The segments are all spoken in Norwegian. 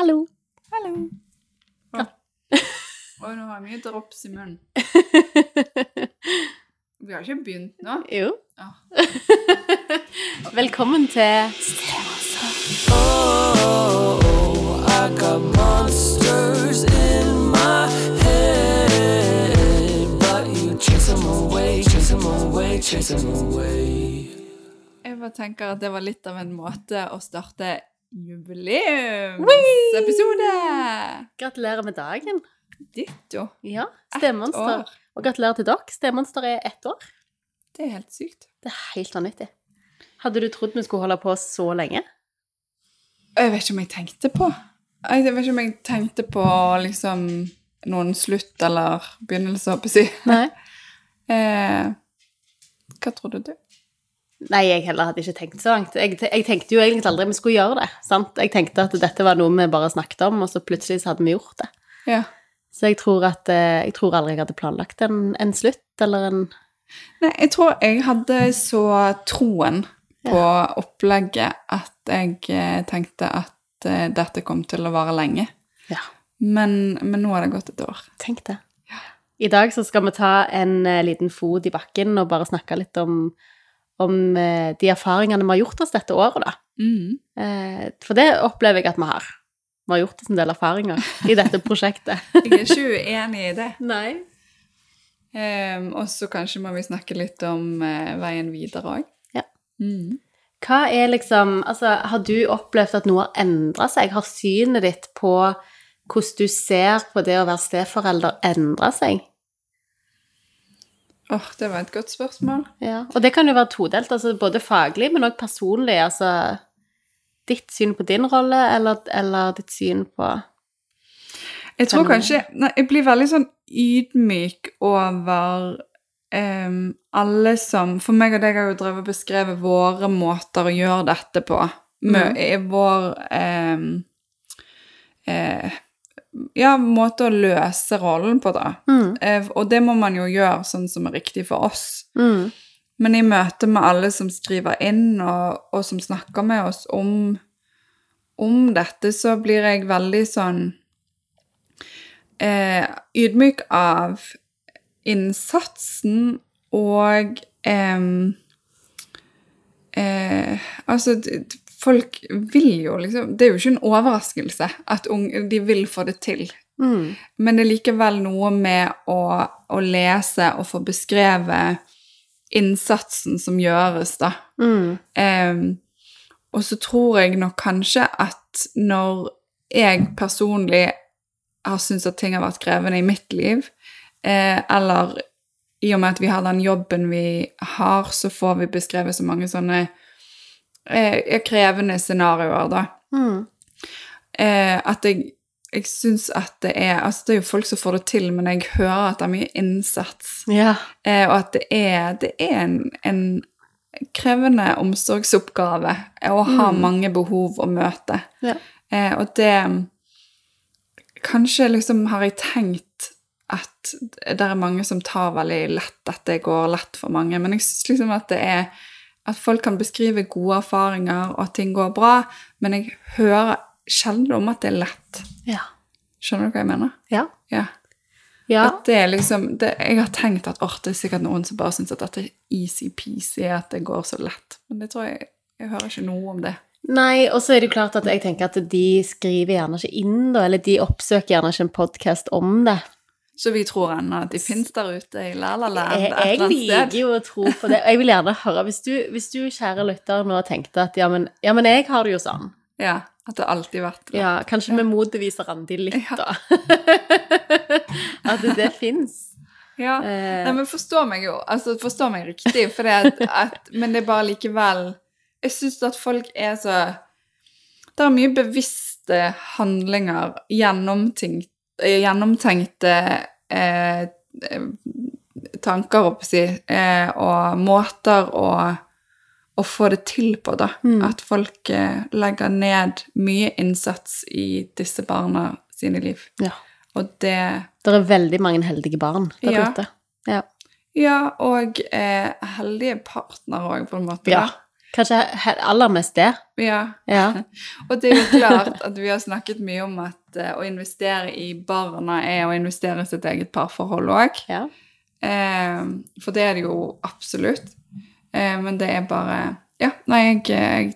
Hallo. Hallo. Oi, nå har jeg mye drops i munnen. Vi har ikke begynt nå. jo. Ja. Velkommen til Oh, I got monsters in my head, but you chase them away, chase them away, chase them away. Jeg bare tenker at det var litt av en måte å starte jubileumsepisode. Gratulerer med dagen. Ditto. Ja, Stemonster. Og gratulerer til dere. Stemonster er ett år. Det er helt sykt. Det er helt vanvittig. Hadde du trodd vi skulle holde på så lenge? Jeg vet ikke om jeg tenkte på Jeg vet ikke om jeg tenkte på liksom noen slutt eller begynnelse, håper jeg å si. Nei. Eh, hva trodde du? Nei, jeg heller hadde ikke tenkt så langt. Jeg, jeg tenkte jo egentlig aldri vi skulle gjøre det. sant? Jeg tenkte at dette var noe vi bare snakket om, og så plutselig så hadde vi gjort det. Ja. Så jeg tror, at, eh, jeg tror aldri jeg hadde planlagt en, en slutt, eller en Nei, jeg tror jeg hadde så troen på opplegget at jeg eh, tenkte at eh, dette kom til å vare lenge. Ja. Men, men nå har det gått et år. Tenk det. I dag så skal vi ta en liten fot i bakken og bare snakke litt om, om eh, de erfaringene vi har gjort oss dette året, da. Mm. Eh, for det opplever jeg at vi har. Vi har gjort oss en del erfaringer i dette prosjektet. Jeg er ikke uenig i det. Nei. Um, og så kanskje må vi snakke litt om uh, veien videre òg. Ja. Mm. Hva er liksom Altså, har du opplevd at noe har endra seg? Har synet ditt på hvordan du ser på det å være steforelder, endra seg? Åh, det var et godt spørsmål. Ja. Og det kan jo være todelt, altså både faglig, men òg personlig. Altså ditt syn på din rolle, eller, eller ditt syn på Jeg tror kanskje nei, Jeg blir veldig sånn ydmyk over um, alle som For meg og deg har jo drevet og beskrevet våre måter å gjøre dette på. Med, mm. i vår um, eh, Ja, måte å løse rollen på, da. mm. Eh, og det må man jo gjøre sånn som er riktig for oss. Mm. Men i møte med alle som skriver inn, og, og som snakker med oss om, om dette, så blir jeg veldig sånn eh, ydmyk av innsatsen og eh, eh, Altså, folk vil jo liksom Det er jo ikke en overraskelse at unge, de vil få det til. Mm. Men det er likevel noe med å, å lese og få beskrevet innsatsen som gjøres, da. Mm. Um, og så tror jeg nok kanskje at når jeg personlig har syntes at ting har vært krevende i mitt liv, eh, eller i og med at vi har den jobben vi har, så får vi beskrevet så mange sånne eh, krevende scenarioer, da. Mm. Eh, at jeg, jeg syns at det er Altså, det er jo folk som får det til, men jeg hører at det er mye innsats. Ja. Eh, og at det er, det er en, en krevende omsorgsoppgave å ha Mm. mange behov å møte. Ja. Eh, og det Kanskje liksom har jeg tenkt at det er mange som tar veldig lett at det går lett for mange, men jeg syns liksom at det er at folk kan beskrive gode erfaringer, og at ting går bra, men jeg hører sjelden om at det er lett. Ja. Skjønner du hva jeg mener? Ja. Ja. ja. At det er liksom det, Jeg har tenkt at oh, det er sikkert noen som bare syns at dette er easy-peasy, at det går så lett. Men det tror jeg Jeg hører ikke noe om det. Nei, og så er det jo klart at jeg tenker at de skriver gjerne ikke inn, da, eller de oppsøker gjerne ikke en podkast om det. Så vi tror ennå at de fins der ute i La-La-land Jeg, et eller jeg liker jo å tro på det. Og jeg vil gjerne høre Hvis du, hvis du kjære lytter, nå tenkte at ja men, ja, men jeg har det jo sånn. Ja, At det alltid har vært det. Ja, kanskje vi motbeviser Randi litt, Ja. da. at det fins. Ja. Eh, Nei, men forstå meg jo. Altså, forstå meg riktig, for det at, at Men det er bare likevel Jeg syns at folk er så Det er mye bevisste handlinger, gjennomtenkt, gjennomtenkte eh, eh, tanker, å si, eh, og måter å, å få det til på, da. Mm. At folk eh, legger ned mye innsats i disse barna sine liv. Ja. Og det Det er veldig mange heldige barn der Ja. ute. Ja. Ja, og eh, heldige partnere òg, på en måte. Ja. da. Kanskje aller mest det. Ja. Ja. Og det er jo klart at vi har snakket mye om at eh, å investere i barna er å investere i sitt eget parforhold òg. ja. Eh, for det er det jo absolutt. Eh, men det er bare Ja, nei, jeg, jeg,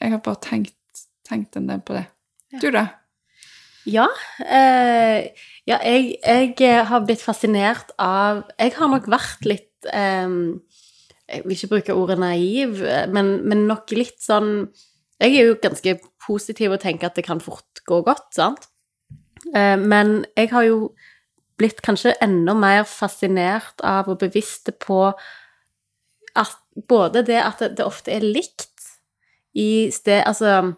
jeg har bare tenkt, tenkt en del på det. Ja. Du, da? Ja, eh, ja jeg, jeg har blitt fascinert av Jeg har nok vært litt eh, Jeg vil ikke bruke ordet naiv, eh, men, men nok litt sånn Jeg er jo ganske positiv og tenker at det kan fort gå godt, sant? Eh, men jeg har jo blitt kanskje enda mer fascinert av og bevisst på at både det at det, ofte er likt i sted Altså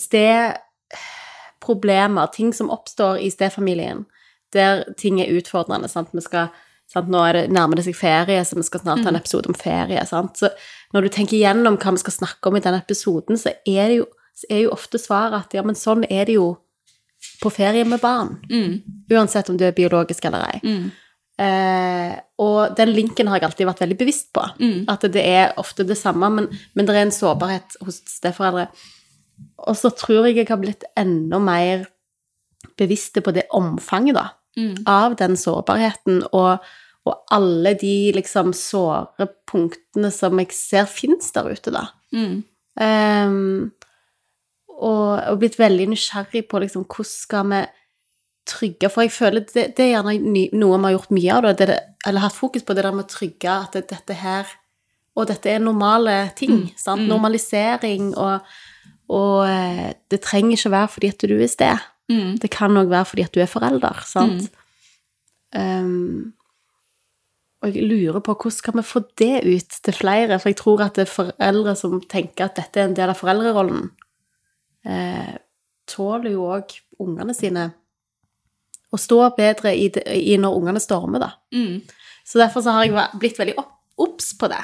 stedproblemer, ting som oppstår i stedfamilien, der ting er utfordrende, sant. Vi skal sant? Nå det, nærmer det seg ferie, så vi skal snart ha en episode om ferie, sant. Så når du tenker gjennom hva vi skal snakke om i den episoden, så er det jo, så er jo ofte svaret at ja, men sånn er det jo på ferie med barn. Mm. Uansett om du er biologisk eller ei. Mm. Eh, og den linken har jeg alltid vært veldig bevisst på. Mm. At det er ofte det samme, men, men det er en sårbarhet hos steforeldre. Og så tror jeg jeg har blitt enda mer bevisste på det omfanget, da, Mm. av den sårbarheten, og, og alle de liksom såre punktene som jeg ser fins der ute, da. Mm. Um, og, og blitt veldig nysgjerrig på liksom, hvordan skal vi trygge For jeg føler det, det er gjerne noe vi har gjort mye av, da, det, eller hatt fokus på det der med å trygge at det, dette her Og dette er normale ting. sant? Normalisering og, og eh, det trenger ikke være fordi at du er sted. Mm. Det kan òg være fordi at du er forelder, sant? Ehm, og jeg lurer på hvordan skal vi få det ut til flere, for jeg tror at det er foreldre som tenker at dette er en del av foreldrerollen, eh, tåler jo òg ungene sine å stå bedre i, det, i når ungene stormer, da. Mm. Så derfor så har jeg blitt veldig obs på det.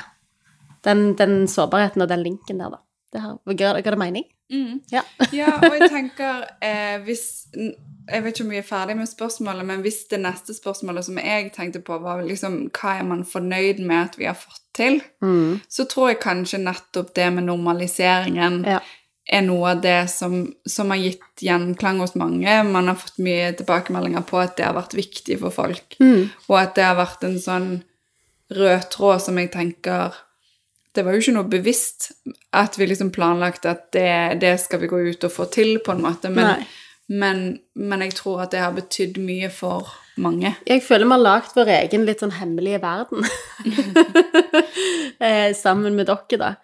Den, den sårbarheten og den linken der, da. Det her ga, ga det mening? Mm. Ja. Ja, og jeg tenker eh, hvis Jeg vet ikke om vi er ferdig med spørsmålet, men hvis det neste spørsmålet som jeg tenkte på, var liksom hva er man fornøyd med at vi har fått til, Mm. så tror jeg kanskje nettopp det med normaliseringen Ja. er noe av det som, som har gitt gjenklang hos mange. Man har fått mye tilbakemeldinger på at det har vært viktig for folk, Mm. og at det har vært en sånn rød tråd som jeg tenker det var jo ikke noe bevisst at vi liksom planlagte at det, det skal vi gå ut og få til, på en måte. Men, men, men jeg tror at det har betydd mye for mange. Jeg føler vi har lagd vår egen litt sånn hemmelige verden. eh, sammen med dere, da.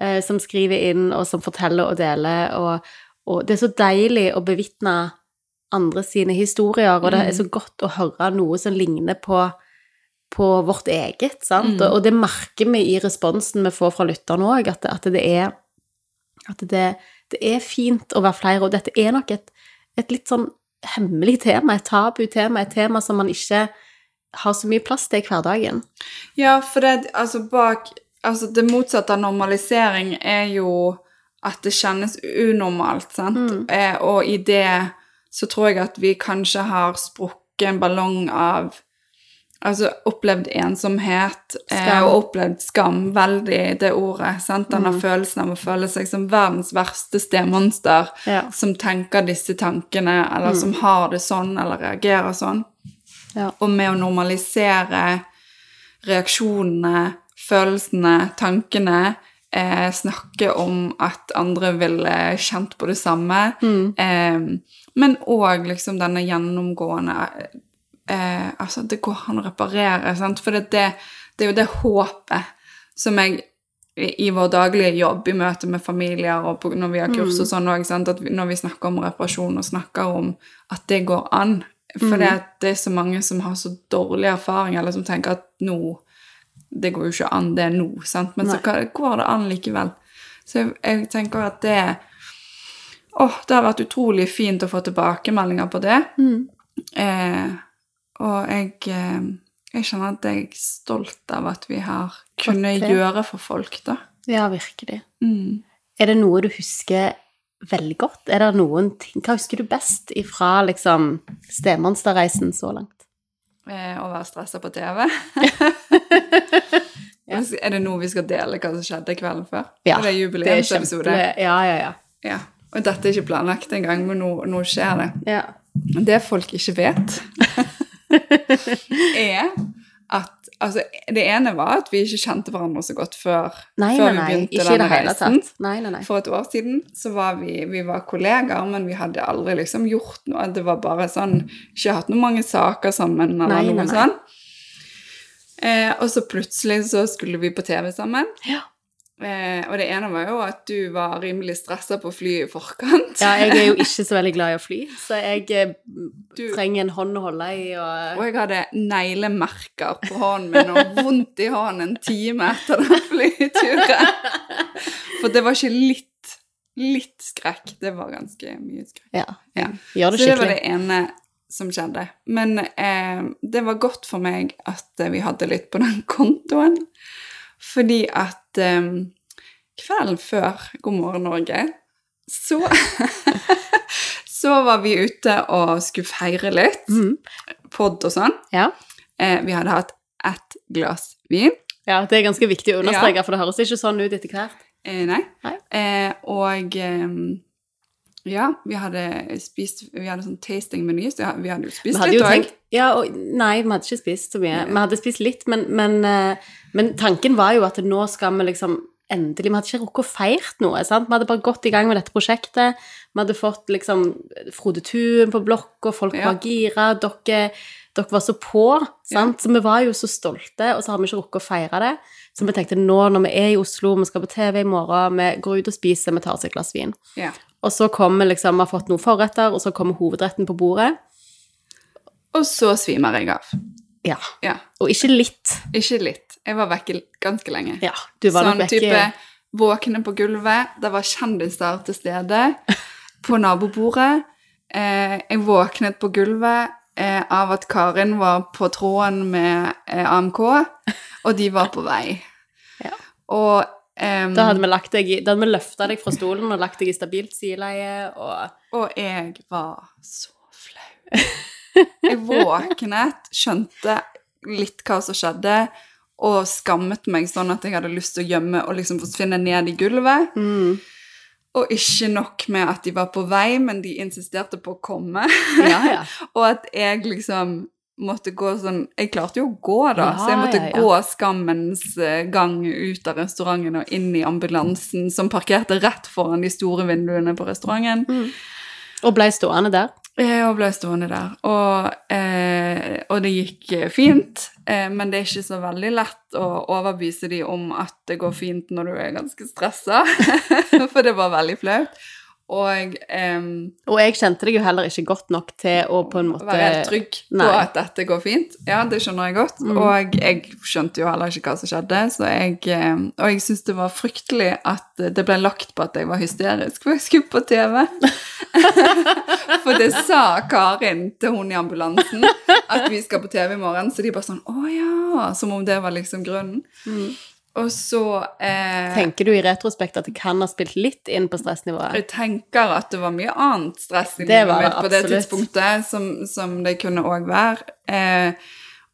Eh, som skriver inn, og som forteller og deler. Og, og det er så deilig å bevitne andre sine historier, og det er så godt å høre noe som ligner på, på vårt eget, sant? Og, og det merker vi i responsen vi får fra lytterne òg, at, at det er at det, det er fint å være flere, og dette er nok et, et litt sånn hemmelig tema, et tabu-tema, et tema som man ikke har så mye plass til i hverdagen. Ja, for det, altså bak Altså det motsatte av normalisering er jo at det kjennes unormalt, sant? Eh, og i det så tror jeg at vi kanskje har sprukket en ballong av Altså opplevd ensomhet eh, og opplevd skam, veldig det ordet. sant? Denne følelsen av å føle seg som verdens verste stemonster Ja. som tenker disse tankene, eller som har det sånn, eller reagerer sånn. Ja. Og med å normalisere reaksjonene, følelsene, tankene, eh, snakke om at andre ville kjent på det samme, eh, men òg liksom denne gjennomgående eh, Altså, det går an å reparere, sant? For det, det, det er jo det håpet som jeg i vår daglige jobb i møte med familier og på, når vi har kurs og sånn òg, når vi snakker om reparasjon og snakker om at det går an For det, det er så mange som har så dårlig erfaring, eller som tenker at nå Det går jo ikke an, det nå, sant? Men så Nei. så går det an likevel. Så jeg, jeg tenker at det Åh, det har vært utrolig fint å få tilbakemeldinger på det. Eh, og jeg, eh, jeg kjenner at jeg er stolt av at vi har kunnet gjøre for folk, da. Ja, virkelig. Mm. Er det noe du husker veldig godt? Er det noen ting Hva husker du best ifra liksom stemonsterreisen så langt? Eh, å være stressa på TV. Ja. Er det noe vi skal dele hva som skjedde kvelden før? Ja, det er Det er jubileumsepisode. Ja, ja, ja. Ja. Og dette er ikke planlagt engang, men nå, nå skjer det. ja. Det folk ikke vet, er at Altså, det ene var at vi ikke kjente hverandre så godt før, Nei, før nei, vi begynte denne reisen. Nei. For et år siden så var vi, vi var kollegaer, men vi hadde aldri liksom gjort noe. Det var bare sånn Ikke hatt noen mange saker sammen eller noe sånn. Eh, og så plutselig så skulle vi på TV sammen. Ja. Eh, og det ene var jo at du var rimelig stressa på flyet i forkant. Ja, jeg er jo ikke så veldig glad i å fly, så jeg eh, Du- trenger en hånd å holde i og Og jeg hadde neglemerker på hånden min og vondt i hånden en time etter den flyturen. For det var ikke litt, litt skrekk. Det var ganske mye skrekk. Ja. Ja. Gjør det Så det var det ene som skjedde. Men eh, det var godt for meg at eh, vi hadde litt på den kontoen. Fordi at um, kvelden før God morgen Norge, så Så var vi ute og skulle feire litt. Mm. Pod og sånn. Ja. Eh, vi hadde hatt ett glass vin. ja, det er ganske viktig å understreke, for det høres ikke sånn ut etter hvert. Eh, nei. Nei. Eh, og eh, ja, vi hadde spist Vi hadde sånn tasting-meny, så vi hadde jo spist hadde litt òg. Ja, og nei, vi hadde ikke spist så mye. Vi hadde spist litt, men, men, eh, men tanken var jo at nå skal vi liksom endelig Vi hadde ikke rukket å feirt noe, sant? Vi hadde bare gått i gang med dette prosjektet. Vi hadde fått liksom Frode Thun på blokka, folk Ja. var gira, dere, dere var så på, sant? Så vi var jo så stolte, og så har vi ikke rukket å feire det. Så vi tenkte nå når vi er i Oslo, vi skal på TV i morgen, vi går ut og spiser, vi tar oss et glass vin. Ja. Og så kommer liksom, vi har fått noen forretter, og så kommer hovedretten på bordet. Og så svimer jeg av. Ja. Ja. Og ikke litt. Ikke litt. Jeg var vekke ganske lenge. Ja, du var sånn nok vekke type våkne på gulvet. Det var kjendiser til stede på nabobordet. Eh, jeg våknet på gulvet eh, av at Karin var på tråden med eh, AMK, og de var på vei. Ja. Og em, Da hadde vi, lagt deg da hadde vi løfta deg fra stolen og lagt deg i stabilt sideleie, og Og jeg var så flau. Jeg våknet, skjønte litt hva som skjedde, og skammet meg sånn at jeg hadde lyst til å gjemme og liksom forsvinne ned i gulvet. mm. Og ikke nok med at de var på vei, men de insisterte på å komme. Ja, ja. og at jeg liksom måtte gå sånn Jeg klarte jo å gå, da, Ja, så jeg måtte ja, ja. gå skammens eh, gang ut av restauranten og inn i ambulansen som parkerte rett foran de store vinduene på restauranten. Og ble stående der. Ja, Og ble stående der. Og, eh, og det gikk eh, fint, eh, men det er ikke så veldig lett å overbevise de om at det går fint når du er ganske stressa, for det var veldig flaut. Og um, Og jeg kjente deg jo heller ikke godt nok til å på en måte være helt trygg på at dette går fint. Ja, det skjønner jeg godt. Mm. Og jeg skjønte jo heller ikke hva som skjedde, så jeg, og jeg syntes det var fryktelig at det ble lagt på at jeg var hysterisk, for jeg skulle på TV. for det sa Karin til hun i ambulansen, at vi skal på TV i morgen, så de bare sånn, å ja, som om det var liksom grunnen. Mm. Og så eh, Tenker du i retrospekt at det kan ha spilt litt inn på stressnivået? jeg tenker at det var mye annet stress i livet mitt på det tidspunktet, som, som det kunne òg være. Eh,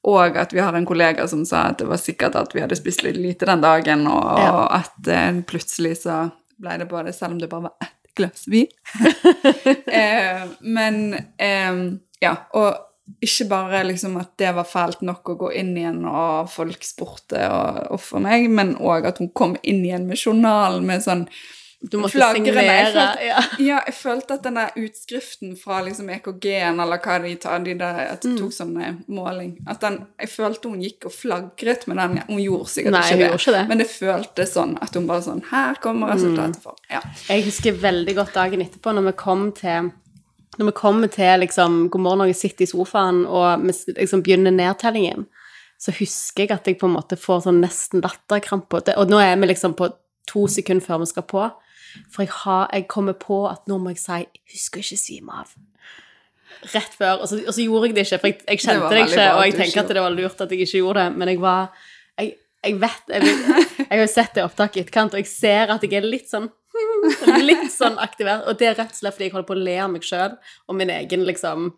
og at vi har en kollega som sa at det var sikkert at vi hadde spist litt lite den dagen, og, Ja. og at eh, plutselig så ble det både Selv om det bare var ett glass vin. eh, men eh, Ja. Og ikke bare liksom at det var fælt nok å gå inn igjen, og folk spurte og, og for meg, men òg at hun kom inn igjen med journalen med sånn Du måtte flagrende. Jeg signere. følte- Ja. Jeg følte at den der utskriften fra liksom EKG-en, eller hva de tar, de der, at det de tok sånn eh, måling at den, Jeg følte hun gikk og flagret med den. Hun gjorde sikkert Nei, ikke, det, ikke det. men det føltes sånn at hun bare sånn Her kommer resultatet for. Ja. Jeg husker veldig godt dagen etterpå, når vi kom til når vi kommer til liksom, God morgen, Norge sitter i sofaen, og vi liksom begynner nedtellingen, så husker jeg at jeg på en måte får sånn nesten latterkrampe. Og nå er vi liksom på to sekunder før vi skal på. For jeg, har, jeg kommer på at nå må jeg si Husk å ikke svime av. Rett før. Og så, og så gjorde jeg det ikke, for jeg, jeg kjente det, det, ikke, og jeg tenker at det var lurt at jeg ikke gjorde det, men jeg var Jeg, jeg vet jeg, jeg har jo sett det opptaket i etterkant, og jeg ser at jeg er litt sånn Litt sånn aktivert. Og det er rett og slett fordi jeg holder på å le av meg sjøl og min egen liksom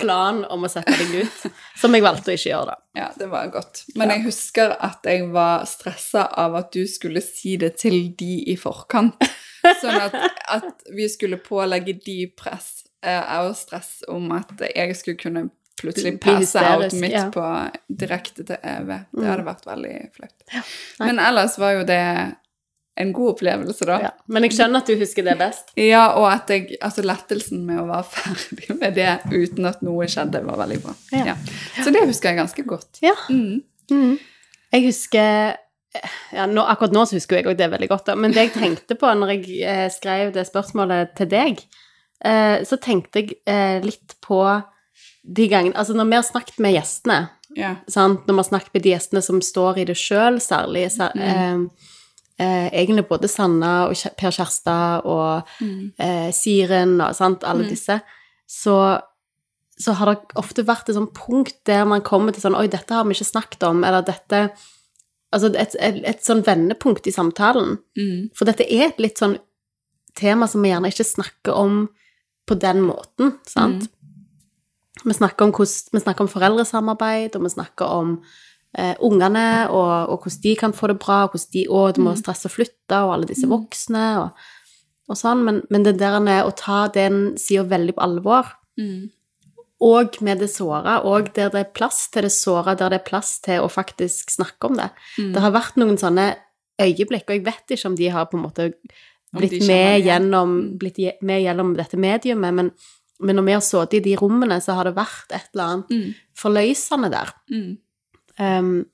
plan om å sette deg ut, som jeg valgte å ikke gjøre, da. Ja, det var godt. Men jeg husker at jeg var stressa av at du skulle si det til de i forkant. Sånn at, at vi skulle pålegge de press eh, og stress om at jeg skulle kunne plutselig passe out midt ja. på direkte til EV. Det hadde vært veldig flaut. Men ellers var jo det en god opplevelse, da. Ja. Men jeg skjønner at du husker det best. Ja, og at jeg, altså lettelsen med å være ferdig med det uten at noe skjedde, var veldig bra. Ja. Ja. Så det husker jeg ganske godt. Ja. Mm. Mm. Jeg husker ja, nå, Akkurat nå så husker jeg òg det veldig godt, da. men det jeg tenkte på når jeg eh, skrev det spørsmålet til deg, eh, så tenkte jeg eh, litt på de gangene Altså når vi har snakket med gjestene, yeah. sant? når vi har snakket med de gjestene som står i det sjøl, særlig særlig Mm. Eh, Egentlig både Sanna og Per Kjærstad og Mm. eh, Siren og sant, alle Mm. disse, så, så har det ofte vært et sånt punkt der man kommer til sånn Oi, dette har vi ikke snakket om, eller dette Altså et, et, et sånn vendepunkt i samtalen. Mm. For dette er et litt sånn tema som vi gjerne ikke snakker om på den måten, sant? Vi, snakker om hvordan, vi snakker om foreldresamarbeid, og vi snakker om eh, ungene, og, og hvordan de kan få det bra, og hvordan de òg må stresse og flytte, og alle disse voksne, og, og sånn. Men, men det der med å ta den sida veldig på alvor, Mm. og med det såra, og der det er plass til det såra, der det er plass til å faktisk snakke om det. Mm. Det har vært noen sånne øyeblikk, og jeg vet ikke om de har på en måte blitt med gjennom, Mm. blitt med gjennom dette mediumet, men, men når vi har sittet i de rommene, så har det vært et eller annet Mm. forløsende der, Mm. Em,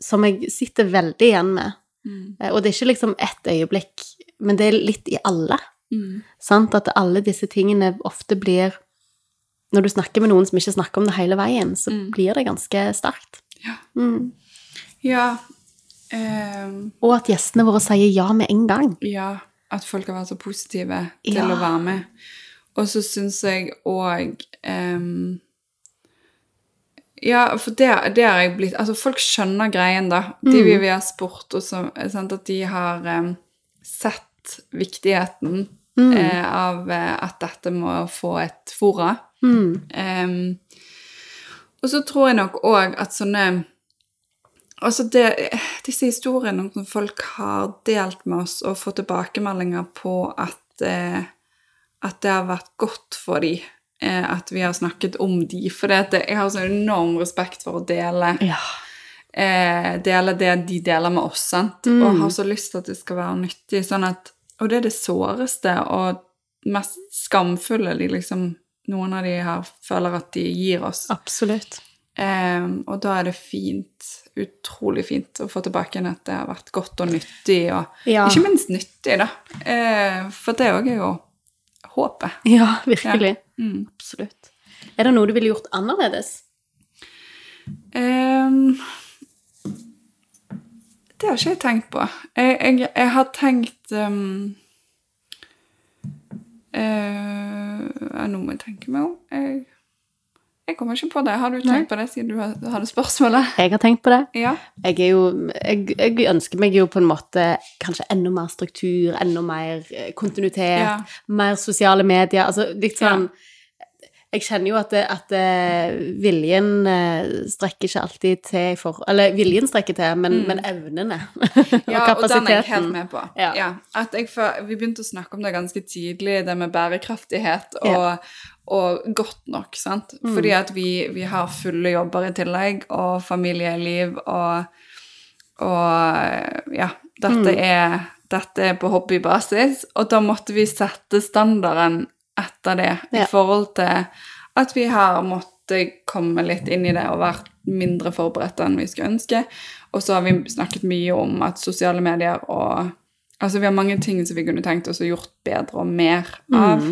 som jeg sitter veldig igjen med. Mm. Eh, Og det er ikke liksom ett øyeblikk, men det er litt i alle. Mm. Sant? At alle disse tingene ofte blir Når du snakker med noen som ikke snakker om det hele veien, så Mm. blir det ganske sterkt. Ja. Mm. Ja. um, Og at gjestene våre sier ja med en gang. ja. At folk har vært så positive til Ja. å være med. Og så syns jeg òg Ja, for det, det har jeg blitt Altså, folk skjønner greien, da. De Mm. vi, vi har spurt, og så, at de har um, sett viktigheten Mm. eh, av eh, at dette må få et fora. Mm. Um, og så tror jeg nok òg at sånne Altså det, disse historiene som folk har delt med oss og fått tilbakemeldinger på at, eh, at det har vært godt for dem at vi har snakket om de, for det at jeg har så enorm respekt for å dele, Ja. eh, dele det de deler med oss, sant? Mm. og har så lyst til at det skal være nyttig. Sånn at, og det er det såreste og mest skamfulle de liksom, noen av de her føler at de gir oss. Absolutt. Ehm, og da er det fint, utrolig fint, å få tilbake igjen at det har vært godt og nyttig, og Ja. ikke minst nyttig, da. Eh, for det òg er jo håpet. Ja, virkelig. Mm. Absolutt. Er det noe du ville gjort annerledes? Um, det har ikke jeg tenkt på. Jeg, jeg, jeg har tenkt um, uh, Nå må jeg tenke meg om. Jeg, jeg kommer ikke på det. Har du tenkt Nei. på det siden du hadde spørsmålet? Jeg har tenkt på det. Ja. Jeg, jo, jeg, jeg ønsker meg jo på en måte kanskje enda mer struktur, enda mer eh, kontinuitet, Ja. mer sosiale medier. Altså litt sånn Jeg kjenner jo at, det, at det, viljen eh, strekker ikke alltid til for Eller viljen strekker til, men, men evnene og Ja, og den er jeg helt med på. Ja. Ja. At jeg, vi begynte å snakke om det ganske tidlig, det med bærekraftighet og, og godt nok, sant? Mm. Fordi at vi, vi har fulle jobber i tillegg, og familieliv, og, og ja, dette, Mm. er, dette er på hobbybasis, og da måtte vi sette standarden etter det, i forhold til at vi har måttet komme litt inn i det og vært mindre forberedt enn vi skulle ønske. Og så har vi snakket mye om at sosiale medier og Altså, vi har mange ting som vi kunne tenkt oss å gjort bedre og mer av. Mm.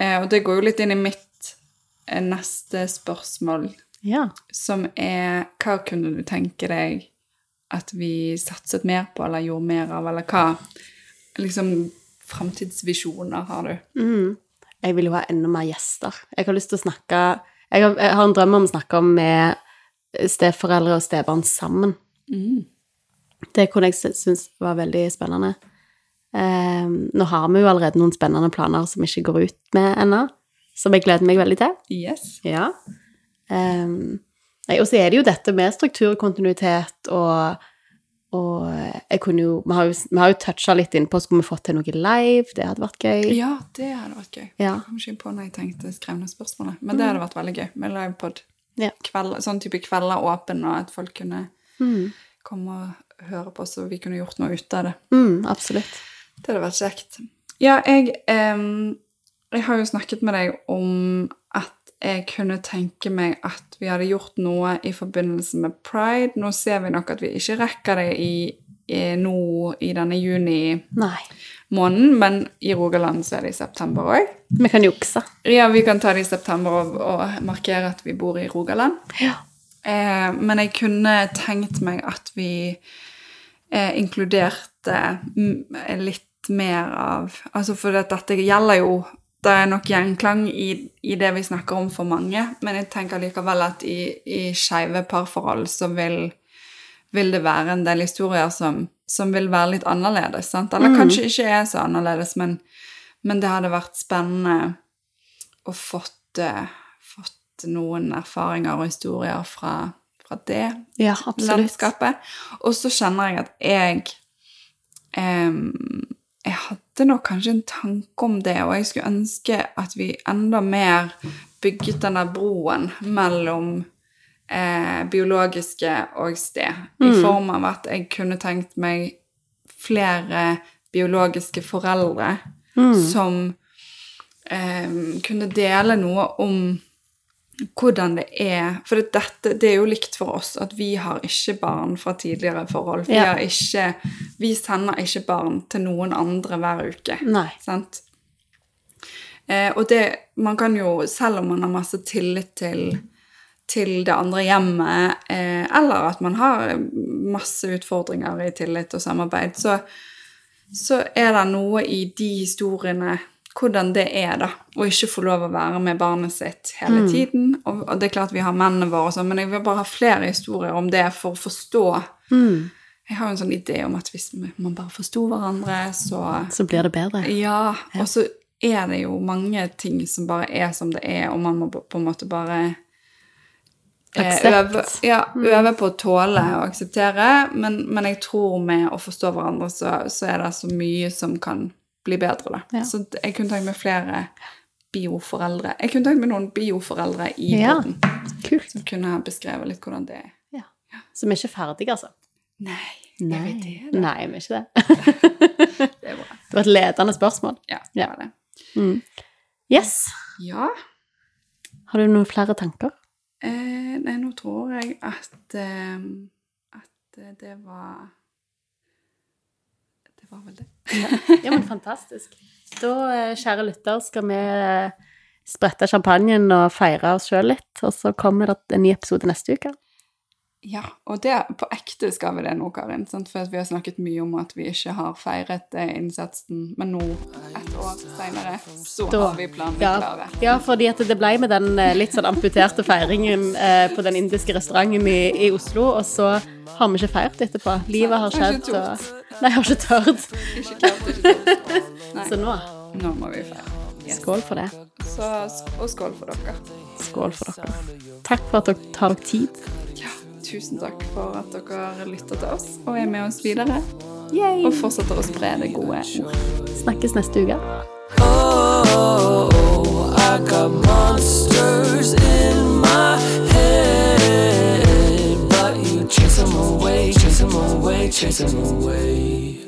Eh, og det går jo litt inn i mitt eh, neste spørsmål, Ja. som er Hva kunne du tenke deg at vi satset mer på, eller gjorde mer av, eller hva liksom framtidsvisjoner har du? Mm. Jeg vil jo ha enda mer gjester. Jeg har lyst til å snakke Jeg har, jeg har en drøm om å snakke med steforeldre og stebarn sammen. Mm. Det kunne jeg synes var veldig spennende. Eh, nå har vi jo allerede noen spennende planer som ikke går ut med ennå. som jeg gleder meg veldig til. Yes. Ja. Eh, og så er det jo dette med struktur og kontinuitet og og jeg kunne jo Vi har jo, vi har jo toucha litt innpå skulle vi fått til noe live. Det hadde vært gøy. Ja, det hadde vært gøy. Ja. Jeg kom ikke på når jeg tenkte skrevne spørsmålet. Men det hadde vært veldig gøy med livepod. Ja. Kveld, sånn type kvelder åpen, og at folk kunne Mm. komme og høre på, så vi kunne gjort noe ut av det. Mm, absolutt. Det hadde vært kjekt. Ja, jeg, em, jeg har jo snakket med deg om jeg kunne tenke meg at vi hadde gjort noe i forbindelse med pride. Nå ser vi nok at vi ikke rekker det i, i nå i denne juni-måneden, men i Rogaland så er det i september òg. Vi kan jukse. Ja, vi kan ta det i september og, og markere at vi bor i Rogaland. Ja. Eh, men jeg kunne tenkt meg at vi eh, inkluderte litt mer av Altså for dette gjelder jo Det er nok gjenklang i, i det vi snakker om for mange, men jeg tenker likevel at i, i skeive parforhold så vil, vil det være en del historier som, som vil være litt annerledes. Sant? Eller Mm. kanskje ikke er så annerledes, men, men det hadde vært spennende å fått, uh, fått noen erfaringer og historier fra, fra det Ja, landskapet. Og så kjenner jeg at jeg em, Jeg hadde nok kanskje en tanke om det, og jeg skulle ønske at vi enda mer bygget denne broen mellom eh, biologiske og sted. I Mm. form av at jeg kunne tenkt meg flere biologiske foreldre Mm. som eh, kunne dele noe om hvordan det er For det, dette, det er jo likt for oss at vi har ikke barn fra tidligere forhold. Vi, Ja. har ikke, vi sender ikke barn til noen andre hver uke. Nei. Sant? Eh, og det Man kan jo, selv om man har masse tillit til, til det andre hjemmet, eh, eller at man har masse utfordringer i tillit og samarbeid, så, så er det noe i de historiene hvordan det er, da, å ikke få lov å være med barnet sitt hele tiden. Og, og det er klart vi har mennene våre og sånn, men jeg vil bare ha flere historier om det for å forstå. Mm. Jeg har jo en sånn idé om at hvis man bare forsto hverandre, så Så blir det bedre. ja, og så er det jo mange ting som bare er som det er, og man må på en måte bare eh, Aksept. øve, ja, øve på å tåle og akseptere, men, men jeg tror med å forstå hverandre, så, så er det så mye som kan bli bedre, da. Ja. Så jeg kunne tenkt meg flere bioforeldre. Jeg kunne tenkt meg noen bioforeldre i Ja. Kult. som kunne beskrevet litt hvordan det er. Ja. Så vi er ikke ferdige, altså? Nei, vi det? Nei, vi er ikke det. Det er bra. Det var et ledende spørsmål. Ja, det var det. Mm. Yes. Ja. Har du noen flere tanker? Eh, nei, nå tror jeg at, eh, at eh, det var Det var vel det. Ja, men fantastisk. Da, eh, kjære lytter, skal vi eh, sprette champagnen og feire oss sjøl litt, og så kommer det en ny episode neste uke. Ja, og det, på ekte skal vi det nå, Karin. Sant? For vi har snakket mye om at vi ikke har feiret eh, innsatsen, men nå, et år senere, så Da- har vi planene Ja, klare. ja, fordi det ble med den litt sånn amputerte feiringen eh, på den indiske restauranten i, i Oslo, og så har vi ikke feiret etterpå. Livet har Har skjedd, og Nei, jeg har ikke tørt. Ikke klart, ikke klart. Så nå, nå må vi feire. Yes. skål for det. Så, og skål for dere. Skål for dere. Takk for at dere tar dere tid. Ja, tusen takk for at dere lytter til oss og er med oss videre. Yay. Og fortsetter å spre det gode ord. Snakkes neste uke. Oh, I got monsters in my head, away, chase them away.